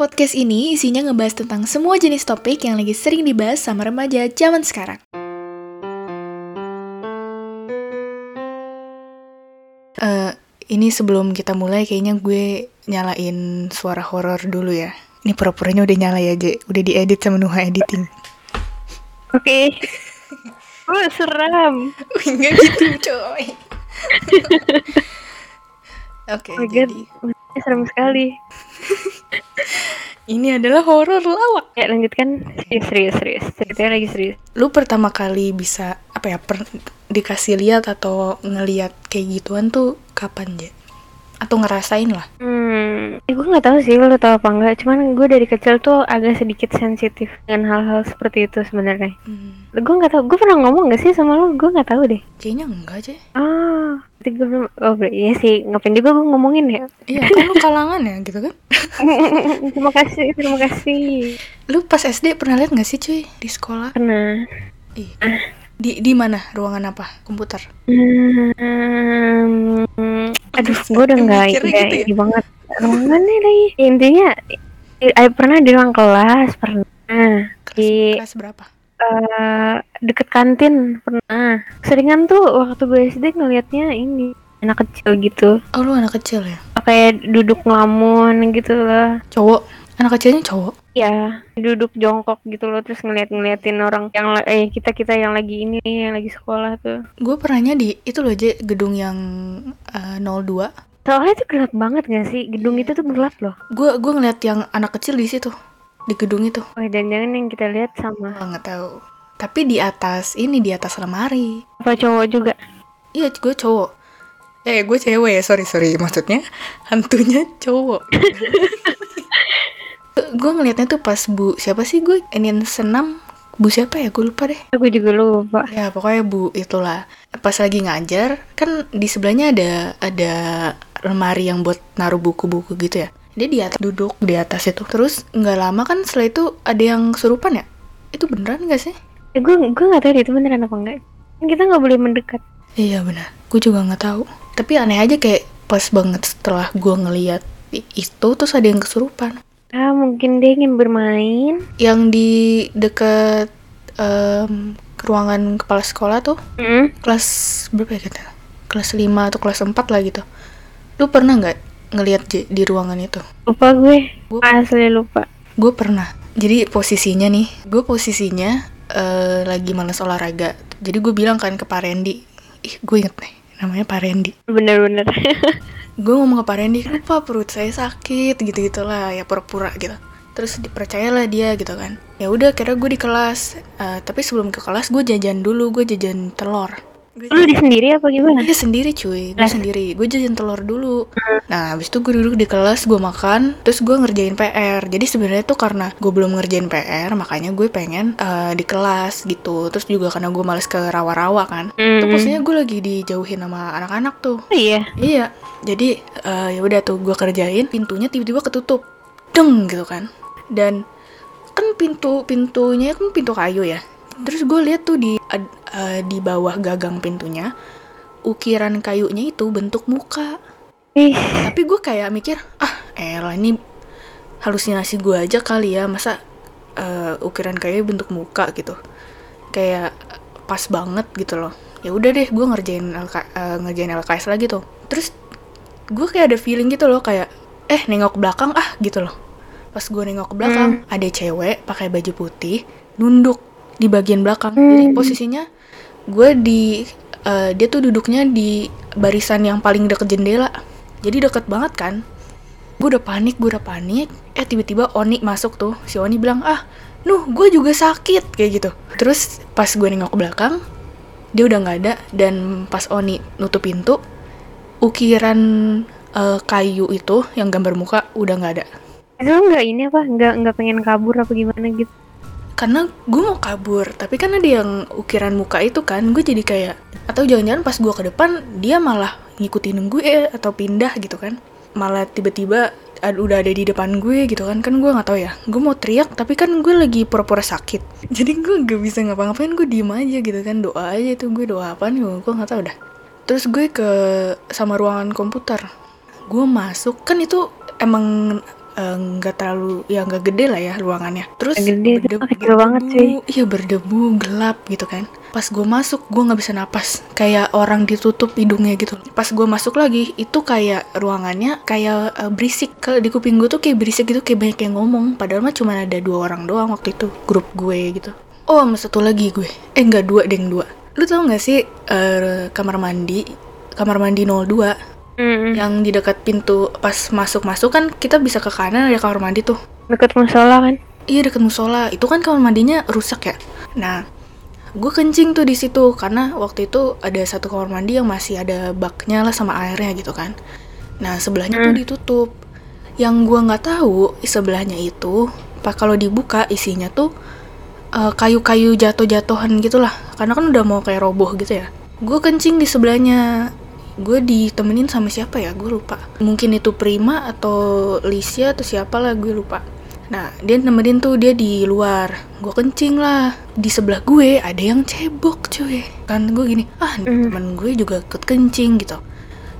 Podcast ini isinya ngebahas tentang semua jenis topik yang lagi sering dibahas sama remaja zaman sekarang. Eh, ini sebelum kita mulai kayaknya gue nyalain suara horor dulu ya. Ini pura-puranya udah nyala ya, Je. Udah diedit sama Nuha Editing. Oke. Oh, seram. Enggak gitu, coy. Oke, Oh my god, jadi serem sekali. Ini adalah horor lawak. Ya lanjutkan. Serius, serius, serius. Ceritanya lagi serius. Lu pertama kali bisa apa ya, per, dikasih lihat atau ngeliat kayak gituan tuh kapan, Je? Atau ngerasain lah. Hmm, eh, gue nggak tahu sih lo tau apa enggak. Cuman gue dari kecil tuh agak sedikit sensitif dengan hal-hal seperti itu sebenarnya. Hmm, Gue nggak tahu. Gue pernah ngomong gak sih sama lo? Gue nggak tahu deh. kayaknya enggak, Je. Ah, berarti gue belum. Oh, iya sih. Ngapain juga gue ngomongin ya? Iya, kan lu kalangan ya gitu kan? terima kasih, terima kasih. Lu pas SD pernah lihat gak sih cuy di sekolah? Karena Ih, di di mana? Ruangan apa? Komputer. Hmm, aduh, gue udah nggak gitu ya? banget. Ruangannya lagi. Intinya, i- pernah di ruang kelas, pernah Kelas, di kelas berapa? eh, deket kantin, pernah. Seringan tuh waktu gue SD ngelihatnya ini anak kecil gitu, Oh, lu anak kecil ya? kayak duduk ngelamun gitu lah. Cowok. Anak kecilnya cowok. Ya, duduk jongkok gitu loh, terus ngeliat-ngeliatin orang yang eh kita kita yang lagi ini, yang lagi sekolah tuh. Gue pernahnya di itu loh aja gedung yang eh, 02. Soalnya itu gelap banget gak sih? Gedung itu tuh gelap loh. Gue gue ngeliat yang anak kecil di situ di gedung itu. Oh, jangan-jangan yang kita lihat sama Gue nggak tahu. Tapi di atas ini di atas lemari. apa cowok juga? Iya, gue cowok. Eh, gue cewek ya. Sorry sorry. Maksudnya hantunya cowok. gue ngeliatnya tuh pas bu siapa sih gue ingin senam bu siapa ya gue lupa deh Aku juga lupa. Ya pokoknya bu itulah pas lagi ngajar kan di sebelahnya ada ada lemari yang buat naruh buku-buku gitu ya. Dia di atas duduk di atas itu. Terus nggak lama kan setelah itu ada yang kesurupan ya? Itu beneran nggak sih? Eh, gue gue nggak tahu itu beneran apa enggak. Kan Kita nggak boleh mendekat. Iya benar. Gue juga nggak tahu. Tapi aneh aja kayak pas banget setelah gue ngeliat itu terus ada yang kesurupan. Ah, mungkin dia ingin bermain. Yang di deket em, ruangan kepala sekolah tuh Hmm. kelas berapa ya kita? Kelas 5 atau kelas 4 lah gitu. Lu pernah nggak ngelihat di ruangan itu? Lupa gue. Gue- Asli lupa. Gue pernah. Jadi posisinya nih, gue posisinya eh, lagi males olahraga. Jadi gue bilang kan ke Pak Randy, ih gue inget nih, namanya Pak Randy. Bener-bener. Gue ngomong ke Pak Randy, lupa perut saya sakit gitu gitulah ya pura-pura gitu. Terus dipercayalah dia gitu kan. Ya udah, kira gue di kelas. Eh, tapi sebelum ke kelas gue jajan dulu, gue jajan telur. Lu di sendiri apa gimana? Iya sendiri cuy, gue sendiri. Gue jajan telur dulu. Nah, habis itu gue duduk di kelas, gue makan, terus gue ngerjain PR. Jadi sebenarnya tuh karena gue belum ngerjain PR, makanya gue pengen eh, di kelas gitu. Terus juga karena gue males ke rawa-rawa kan. Itu Hmm. posisinya gue lagi dijauhin sama anak-anak tuh. Oh, iya. Iya, jadi eh, ya udah tuh gue kerjain, pintunya tiba-tiba ketutup, deng gitu kan. Dan kan pintu pintunya kan pintu kayu ya. Terus gue lihat tuh di eh, di bawah gagang pintunya ukiran kayunya itu bentuk muka. Ih, Tapi gue kayak mikir, ah elah ini halusinasi gue aja kali ya, masa eh, ukiran kayu bentuk muka gitu. Kayak pas banget gitu loh. Ya udah deh, gue ngerjain LK, eh, ngerjain LKS lagi tuh. Terus gue kayak ada feeling gitu loh, kayak eh nengok ke belakang ah gitu loh. Pas gue nengok ke belakang, ada cewek pakai baju putih nunduk di bagian belakang. Jadi Hmm. posisinya gue di eh, dia tuh duduknya di barisan yang paling deket jendela. Jadi deket banget kan. Gue udah panik, gue udah panik. Eh tiba-tiba Oni masuk tuh. Si Oni bilang, ah, Nuh, gue juga sakit kayak gitu. Terus pas gue nengok ke belakang, dia udah nggak ada. Dan pas Oni nutup pintu, ukiran eh, kayu itu yang gambar muka udah nggak ada. lu nggak ini apa? Nggak nggak pengen kabur apa gimana gitu? Karena gue mau kabur, tapi kan ada yang ukiran muka itu kan, gue jadi kayak atau jangan-jangan pas gue ke depan dia malah ngikutin gue atau pindah gitu kan, malah tiba-tiba ad- udah ada di depan gue gitu kan, kan gue nggak tahu ya, gue mau teriak tapi kan gue lagi pura-pura sakit, jadi gue gak bisa ngapa-ngapain, gue diem aja gitu kan, doa aja itu gue doa apaan gue gue nggak tahu dah. Terus gue ke sama ruangan komputer, gue masuk kan itu emang eh, nggak terlalu ya nggak gede lah ya ruangannya. Terus gede, itu berde- kecil banget, cuy. iya berdebu gelap gitu kan. Pas gue masuk gue nggak bisa napas. Kayak orang ditutup hidungnya gitu. Pas gue masuk lagi itu kayak ruangannya kayak eh, berisik. Ke di kuping gue tuh kayak berisik gitu kayak banyak yang ngomong. Padahal mah cuma ada dua orang doang waktu itu grup gue gitu. Oh sama satu lagi gue. Eh nggak dua deng dua. Lu tau nggak sih eh, kamar mandi? Kamar mandi 02 Mm-mm. yang di dekat pintu pas masuk-masuk kan kita bisa ke kanan ada kamar mandi tuh. Deket musola kan? iya dekat musola. Itu kan kamar mandinya rusak ya? Nah gue kencing tuh di situ karena waktu itu ada satu kamar mandi yang masih ada baknya lah sama airnya gitu kan. Nah sebelahnya tuh Hmm. ditutup. Yang gue nggak tahu sebelahnya itu pak kalau dibuka isinya tuh eh, kayu-kayu jatuh-jatuhan gitulah. Karena kan udah mau kayak roboh gitu ya. Gue kencing di sebelahnya gue ditemenin sama siapa ya? Gue lupa. Mungkin itu Prima atau Lisia atau siapa lah gue lupa. Nah dia nemenin tuh dia di luar. Gue kencing lah. Di sebelah gue ada yang cebok cuy. Kan gue gini ah Mhm. temen gue juga ikut kencing gitu.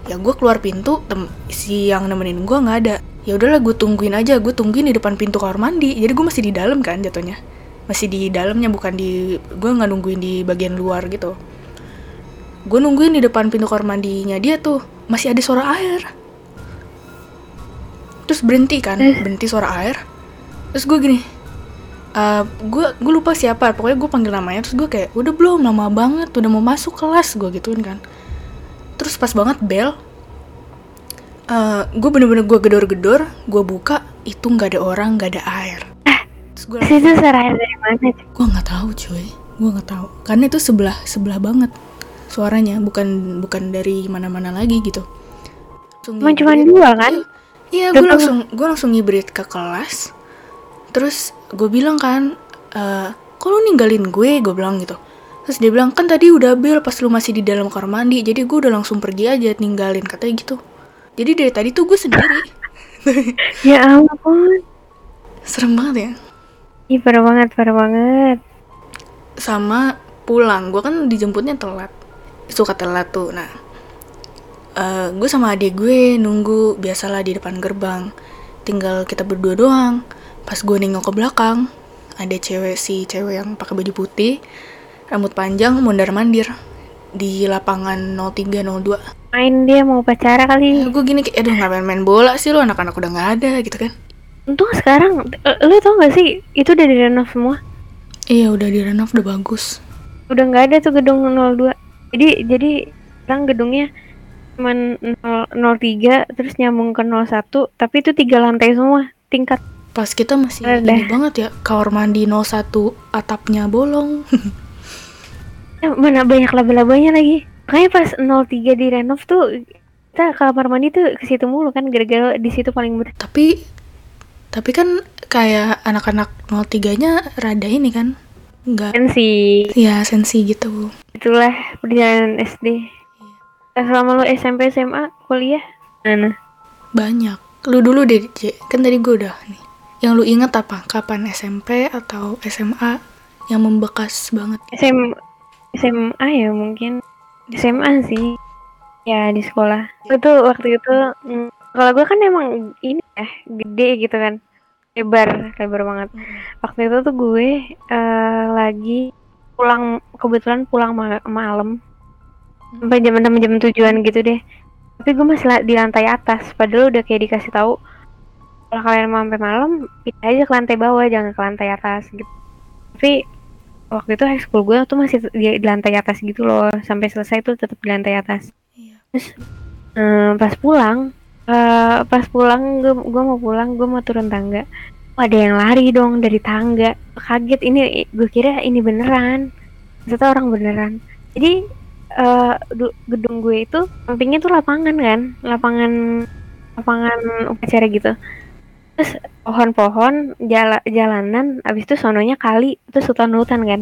Ya gue keluar pintu tem si yang nemenin gue nggak ada. Ya udahlah gue tungguin aja. Gue tungguin di depan pintu kamar mandi. Jadi gue masih di dalam kan jatuhnya. Masih di dalamnya bukan di gue nggak nungguin di bagian luar gitu gue nungguin di depan pintu kamar mandinya dia tuh. Masih ada suara air. Terus berhenti kan Eh. berhenti suara air. Terus gue gini eh gue gue lupa siapa. Pokoknya gue panggil namanya terus gue kayak udah belum lama banget udah mau masuk kelas gue gituin kan. Terus pas banget bel eh gue bener-bener gue gedor-gedor gue buka itu nggak ada orang nggak ada air. Terus gue itu suara air dari mana? gue nggak tahu cuy. Gue nggak tahu. Karena itu sebelah sebelah banget suaranya bukan bukan dari mana-mana lagi gitu. Cuma ngibrit. dua kan? iya Udah gue langsung gue langsung ngibrit ke kelas. Terus gue bilang kan eh kok lu ninggalin gue? Gue bilang gitu. Terus dia bilang kan tadi udah bel pas lu masih di dalam kamar mandi jadi gue udah langsung pergi aja ninggalin katanya gitu. Jadi dari tadi tuh gue sendiri. Ya ampun. serem banget ya. Ih parah banget, parah banget. sama pulang gue kan dijemputnya telat suka telat tuh nah gue sama adik gue nunggu biasalah di depan gerbang tinggal kita berdua doang pas gue nengok ke belakang ada cewek si cewek yang pakai baju putih rambut panjang mondar mandir di lapangan 0302 Main dia mau pacara kali. gue gini kayak aduh ngapain main bola sih lo anak-anak udah nggak ada gitu kan Untung sekarang, eh, lu tau gak sih, itu udah direnov semua. iya udah direnov udah bagus Udah nggak ada tuh gedung 02. Jadi, jadi sekarang gedungnya cuman 0, 03 terus nyambung ke 01 tapi itu tiga lantai semua tingkat. Pas kita masih Ada. ini banget ya kamar mandi 01 atapnya bolong. Eh, mana banyak laba-labanya lagi. Makanya pas 03 di renov tuh kita kamar mandi tuh ke situ mulu kan gara-gara di situ paling ber tapi tapi kan kayak anak-anak 03-nya rada ini kan nggak sih ya sensi gitu itulah perjalanan SD Eh, selama lu SMP SMA kuliah? Mana? Banyak. Lu dulu deh J. Kan tadi gue udah nih. Yang lu inget apa? Kapan SMP atau SMA yang membekas banget? SM SMA ya mungkin. SMA sih. Ya di sekolah. Itu waktu itu mm, kalau gue kan emang ini ya gede gitu kan lebar lebar banget. Waktu itu tuh gue eh, lagi pulang kebetulan pulang ma- malam. Sampai jam enam jam tujuan gitu deh. Tapi gue masih la- di lantai atas padahal udah kayak dikasih tahu kalau kalian mau sampai malam pindah aja ke lantai bawah jangan ke lantai atas gitu. Tapi waktu itu high school gue tuh masih di, di lantai atas gitu loh. Sampai selesai tuh tetap di lantai atas. Iya. terus eh, pas pulang eh, pas pulang gue gue mau pulang gue mau turun tangga. Oh, ada yang lari dong dari tangga. Kaget ini gue kira ini beneran. Ternyata orang beneran. Jadi du- gedung gue itu sampingnya tuh lapangan kan? Lapangan lapangan upacara gitu. Terus pohon-pohon jala, jalanan abis itu sononya kali. Terus hutan hutan kan?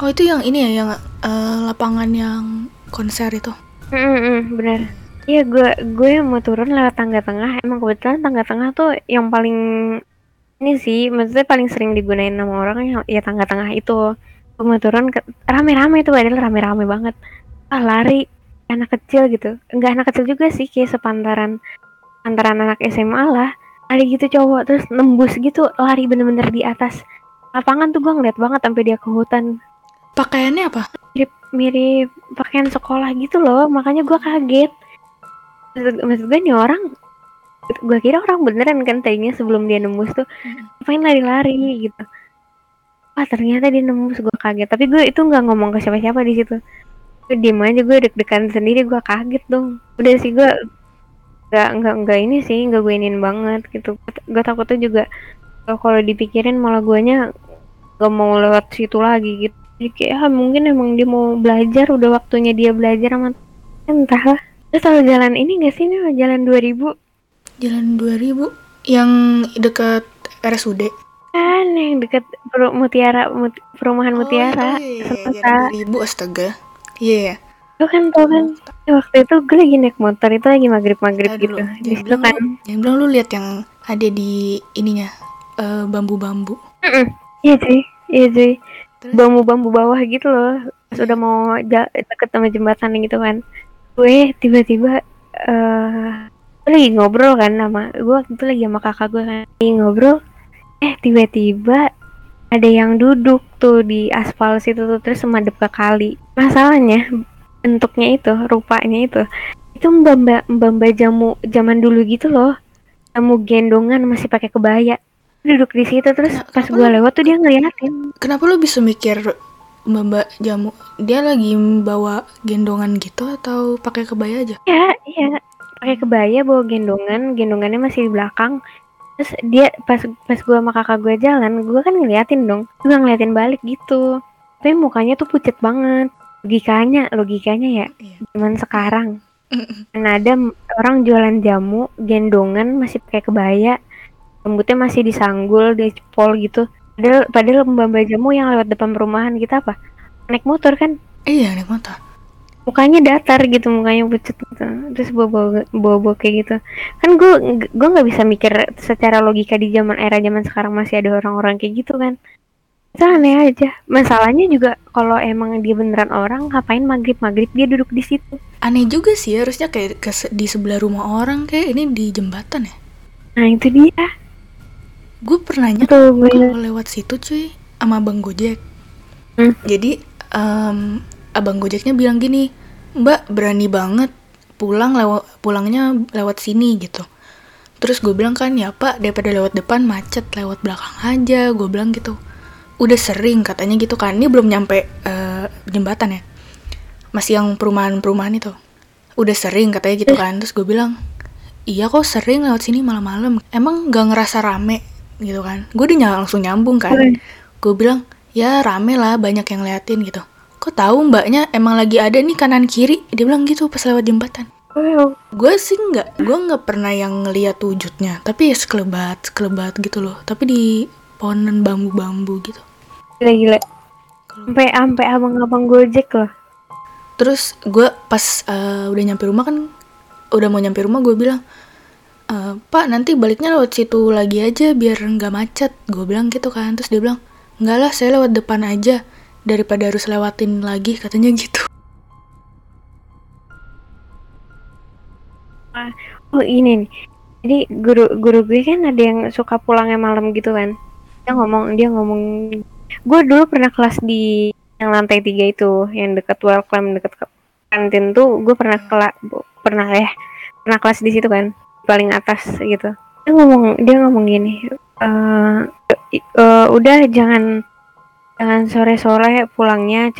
Oh itu yang ini ya yang eh, lapangan yang konser itu? Mm-mm, bener Iya gue gue mau turun lewat tangga tengah. Emang kebetulan tangga tengah tuh yang paling ini sih maksudnya paling sering digunain sama orang ya, ya tangga tengah itu. Gue mau turun ke, rame-rame itu padahal rame-rame banget. Ah lari anak kecil gitu. Enggak anak kecil juga sih kayak sepantaran antaran anak SMA lah. Ada gitu cowok terus nembus gitu lari bener-bener di atas. Lapangan tuh gue ngeliat banget sampai dia ke hutan. Pakaiannya apa? mirip mirip pakaian sekolah gitu loh. Makanya gue kaget maksud, maksud gue nih orang gue kira orang beneran kan tadinya sebelum dia nembus tuh ngapain lari-lari? gitu. Wah ternyata dia nembus gue kaget. Tapi gue itu nggak ngomong ke siapa-siapa di situ. Gue diem aja gue deg-degan sendiri gue kaget dong. Udah sih gue nggak nggak nggak ini sih nggak gue inin banget gitu. Gue takutnya juga kalau dipikirin malah guanya gak mau lewat situ lagi gitu. Jadi kayak ah, mungkin emang dia mau belajar udah waktunya dia belajar sama entahlah terus kalau jalan ini gak sih nih jalan 2000 Jalan 2000 yang dekat RSUD. kan yang deket Per- Mutiara Mut- perumahan Mutiara Oh, iya, iya, Sentosa. jalan 2000 astaga. Iya. Yeah. Lu kan tau kan waktu itu gue lagi naik motor itu lagi maghrib maghrib gitu di situ kan Jangan bilang lu lihat yang ada di ininya eh, bambu-bambu. Mm-mm. iya cuy iya cuy bambu-bambu bawah gitu loh pas udah mau deket sama jembatan gitu kan gue tiba-tiba eh gue lagi ngobrol kan sama gue waktu itu lagi sama kakak gue kan. Lagi ngobrol eh tiba-tiba ada yang duduk tuh di aspal situ tuh terus semadep ke kali. Masalahnya bentuknya itu rupanya itu itu mbak mbak jamu zaman dulu gitu loh. Jamu gendongan masih pakai kebaya. Duduk di situ terus Nah, pas kenapa gue lu- lewat tuh dia ngeliatin. Kenapa lu bisa mikir mbak jamu dia lagi bawa gendongan gitu atau pakai kebaya aja? ya iya. Pakai kebaya bawa gendongan. Gendongannya masih di belakang. Terus dia pas pas gue sama kakak gue jalan gue kan ngeliatin dong. Gue ngeliatin balik gitu. Tapi mukanya tuh pucet banget. Logikanya logikanya ya. Iya. zaman sekarang. Dan ada orang jualan jamu gendongan masih pakai kebaya. Rambutnya masih disanggul dicepol gitu padahal padahal mbak jamu yang lewat depan perumahan kita apa? Naik motor kan? Iya naik motor. mukanya datar gitu mukanya pucet gitu. Terus bawa bawa bawa, bawa kayak gitu. Kan gue gue nggak bisa mikir secara logika di zaman era zaman sekarang masih ada orang-orang kayak gitu kan. Itu aneh aja. Masalahnya juga kalau emang dia beneran orang ngapain maghrib maghrib dia duduk di situ? Aneh juga sih harusnya kayak ke di sebelah rumah orang kayak ini di jembatan ya. nah itu dia Gue pernah nanya tuh gue kalau lewat situ cuy sama abang gojek. Hmm. Jadi em, abang gojeknya bilang gini, Mbak berani banget pulang lewat pulangnya lewat sini gitu. Terus gue bilang kan ya Pak daripada lewat depan macet lewat belakang aja. Gue bilang gitu. Udah sering katanya gitu kan. Ini belum nyampe eh, jembatan ya. Masih yang perumahan-perumahan itu. Udah sering katanya gitu kan. Terus gue bilang, iya kok sering lewat sini malam-malam. Emang gak ngerasa rame gitu kan. Gue udah langsung nyambung kan. Gue bilang, ya rame lah banyak yang liatin gitu. Kok tahu mbaknya emang lagi ada nih kanan kiri? Dia bilang gitu pas lewat jembatan. Gue sih nggak, gue nggak pernah yang ngeliat wujudnya. Tapi ya sekelebat, sekelebat gitu loh. Tapi di pohonan bambu-bambu gitu. gila gila sampai sampai abang-abang gojek loh Terus gue pas eh, udah nyampe rumah kan, udah mau nyampe rumah gue bilang, "Eh, Pak nanti baliknya lewat situ lagi aja biar nggak macet. Gue bilang gitu kan. Terus dia bilang, nggak lah saya lewat depan aja daripada harus lewatin lagi katanya gitu. oh ini nih jadi guru guru gue kan ada yang suka pulangnya malam gitu kan dia ngomong dia ngomong gue dulu pernah kelas di yang lantai tiga itu yang dekat welcome dekat ke kantin tuh gue pernah kelas pernah ya pernah kelas di situ kan paling atas gitu. Dia ngomong dia ngomong gini eh eh, udah jangan jangan sore sore pulangnya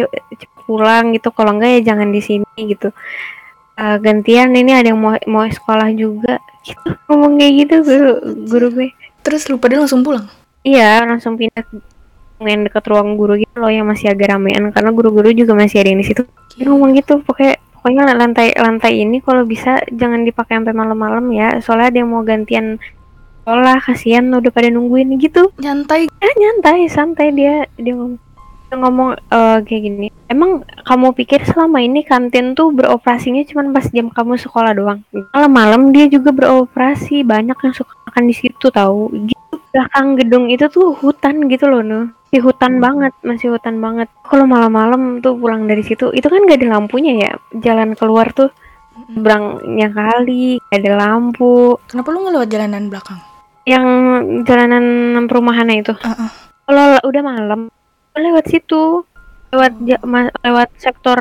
pulang gitu. Kalau enggak ya jangan di sini gitu. Eh, gantian ini ada yang mau mau sekolah juga. Gitu ngomong kayak gitu guru guru gue. Terus lu pada langsung pulang? iya langsung pindah yang dekat ruang guru gitu loh yang masih agak ramean. Karena guru-guru juga masih ada yang di situ. Dia ngomong gitu pokoknya pokoknya lantai lantai ini kalau bisa jangan dipakai sampai malam-malam ya. Soalnya ada yang mau gantian sekolah kasihan udah pada nungguin gitu. Nyantai. ya nyantai santai dia. Dia ngomong dia ngomong eh, kayak gini. Emang kamu pikir selama ini kantin tuh beroperasinya cuma pas jam kamu sekolah doang? Malam-malam dia juga beroperasi. Banyak yang suka makan di situ tahu gitu belakang gedung itu tuh hutan gitu loh nuh di hutan banget masih hutan banget kalau malam-malam tuh pulang dari situ itu kan gak ada lampunya ya jalan keluar tuh seberangnya kali gak ada lampu Kenapa lu nggak lewat jalanan belakang? yang jalanan perumahannya itu. Heeh. Kalau udah malam, lewat situ, lewat lewat sektor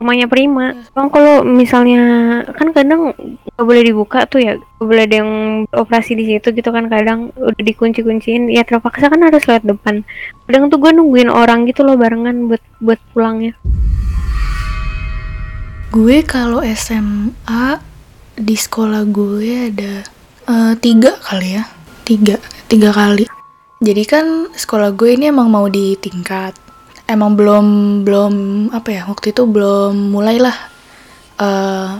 rumahnya Prima. Bang kalau misalnya kan kadang nggak boleh dibuka tuh ya, nggak boleh ada yang operasi di situ gitu kan kadang udah dikunci-kunciin. Ya terpaksa kan harus lewat depan. Kadang tuh gue nungguin orang gitu loh barengan buat buat pulangnya. Gue kalau SMA di sekolah gue ada eh, tiga kali ya, tiga tiga kali. Jadi kan sekolah gue ini emang mau ditingkat, emang belum belum apa ya waktu itu belum mulailah eh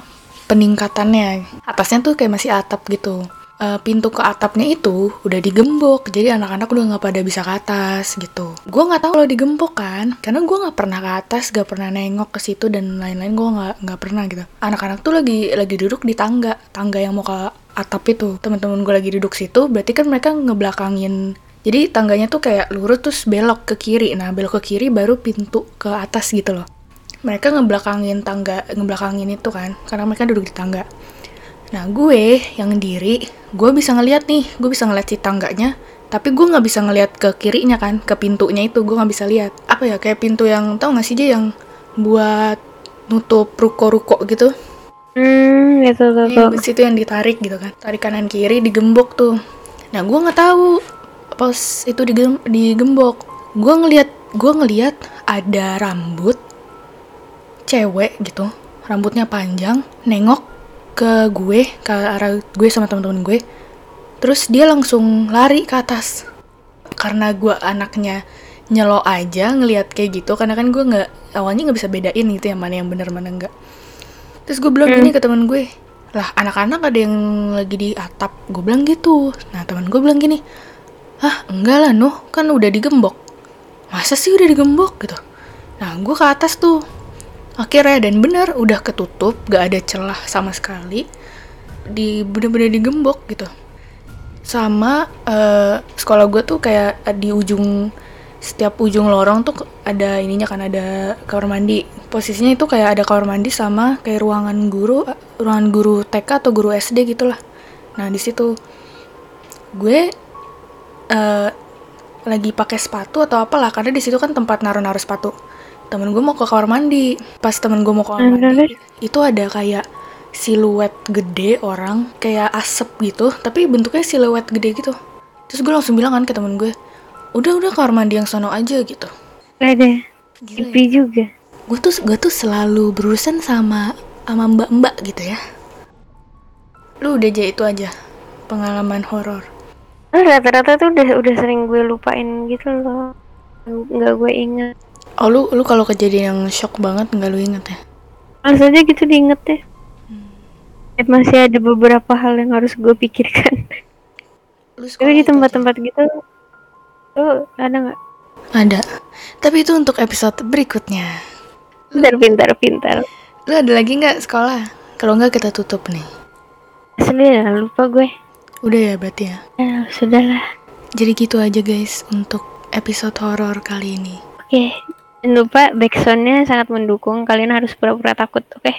peningkatannya. Atasnya tuh kayak masih atap gitu. Eh, pintu ke atapnya itu udah digembok, jadi anak-anak udah nggak pada bisa ke atas gitu. Gue nggak tahu kalau digembok kan, karena gue nggak pernah ke atas, gak pernah nengok ke situ dan lain-lain gue nggak nggak pernah gitu. Anak-anak tuh lagi lagi duduk di tangga, tangga yang mau ke atap itu. Teman-teman gue lagi duduk situ, berarti kan mereka ngebelakangin. Jadi tangganya tuh kayak lurus terus belok ke kiri. Nah belok ke kiri baru pintu ke atas gitu loh. Mereka ngebelakangin tangga, ngebelakangin itu kan, karena mereka duduk di tangga. Nah gue yang diri, gue bisa ngeliat nih, gue bisa ngeliat si tangganya, tapi gue nggak bisa ngeliat ke kirinya kan, ke pintunya itu gue nggak bisa lihat. Apa ya kayak pintu yang tau gak sih dia yang buat nutup ruko-ruko gitu? Hmm, gitu tuh. Yang besi itu yang ditarik gitu kan, tarik kanan kiri digembok tuh. Nah gue nggak tahu pas itu digem- digembok, gue ngeliat gue ngeliat ada rambut cewek gitu, rambutnya panjang, nengok ke gue ke arah gue sama teman-teman gue. Terus dia langsung lari ke atas. Karena gue anaknya nyelo aja ngelihat kayak gitu karena kan gue nggak awalnya nggak bisa bedain gitu yang mana yang benar mana enggak terus gue bilang gini ke teman gue lah anak-anak ada yang lagi di atap. Gue bilang gitu. Nah teman gue bilang gini ah enggak lah Nuh. Kan udah digembok. Masa sih udah digembok gitu? Nah gue ke atas tuh. Akhirnya dan benar udah ketutup gak ada celah sama sekali di bener-bener digembok gitu. Sama eh, sekolah gue tuh kayak di ujung setiap ujung lorong tuh ada ininya kan ada kamar mandi. Posisinya itu kayak ada kamar mandi sama kayak ruangan guru eh, ruangan guru TK atau guru SD gitulah. Nah di situ gue eh, lagi pakai sepatu atau apalah karena di situ kan tempat naruh-naruh sepatu. Temen gue mau ke kamar mandi. Pas temen gue mau ke kamar Hmm, mandi itu ada kayak siluet gede orang kayak asap gitu tapi bentuknya siluet gede gitu. Terus gue langsung bilang kan ke temen gue udah udah kamar mandi yang sono aja gitu. Ada. Gila Sepi juga. gue tuh gue tuh selalu berurusan sama sama mbak-mbak gitu ya. Lu udah aja itu aja pengalaman horor rata-rata tuh udah udah sering gue lupain gitu loh. Nggak gue ingat. oh lu lu kalau kejadian yang shock banget nggak lu inget ya aja gitu diinget deh. Eh, Masih ada beberapa hal yang harus gue pikirkan. lu Tapi di tempat-tempat gitu tuh ada nggak? ada tapi itu untuk episode berikutnya Pintar, pintar, pintar. lu ada lagi nggak sekolah kalau nggak kita tutup nih Sedih lah, lupa gue. Udah ya berarti ya Ya, sudahlah. jadi gitu aja guys untuk episode horor kali ini Oke, jangan lupa backsoundnya sangat mendukung. Kalian harus pura-pura takut, oke?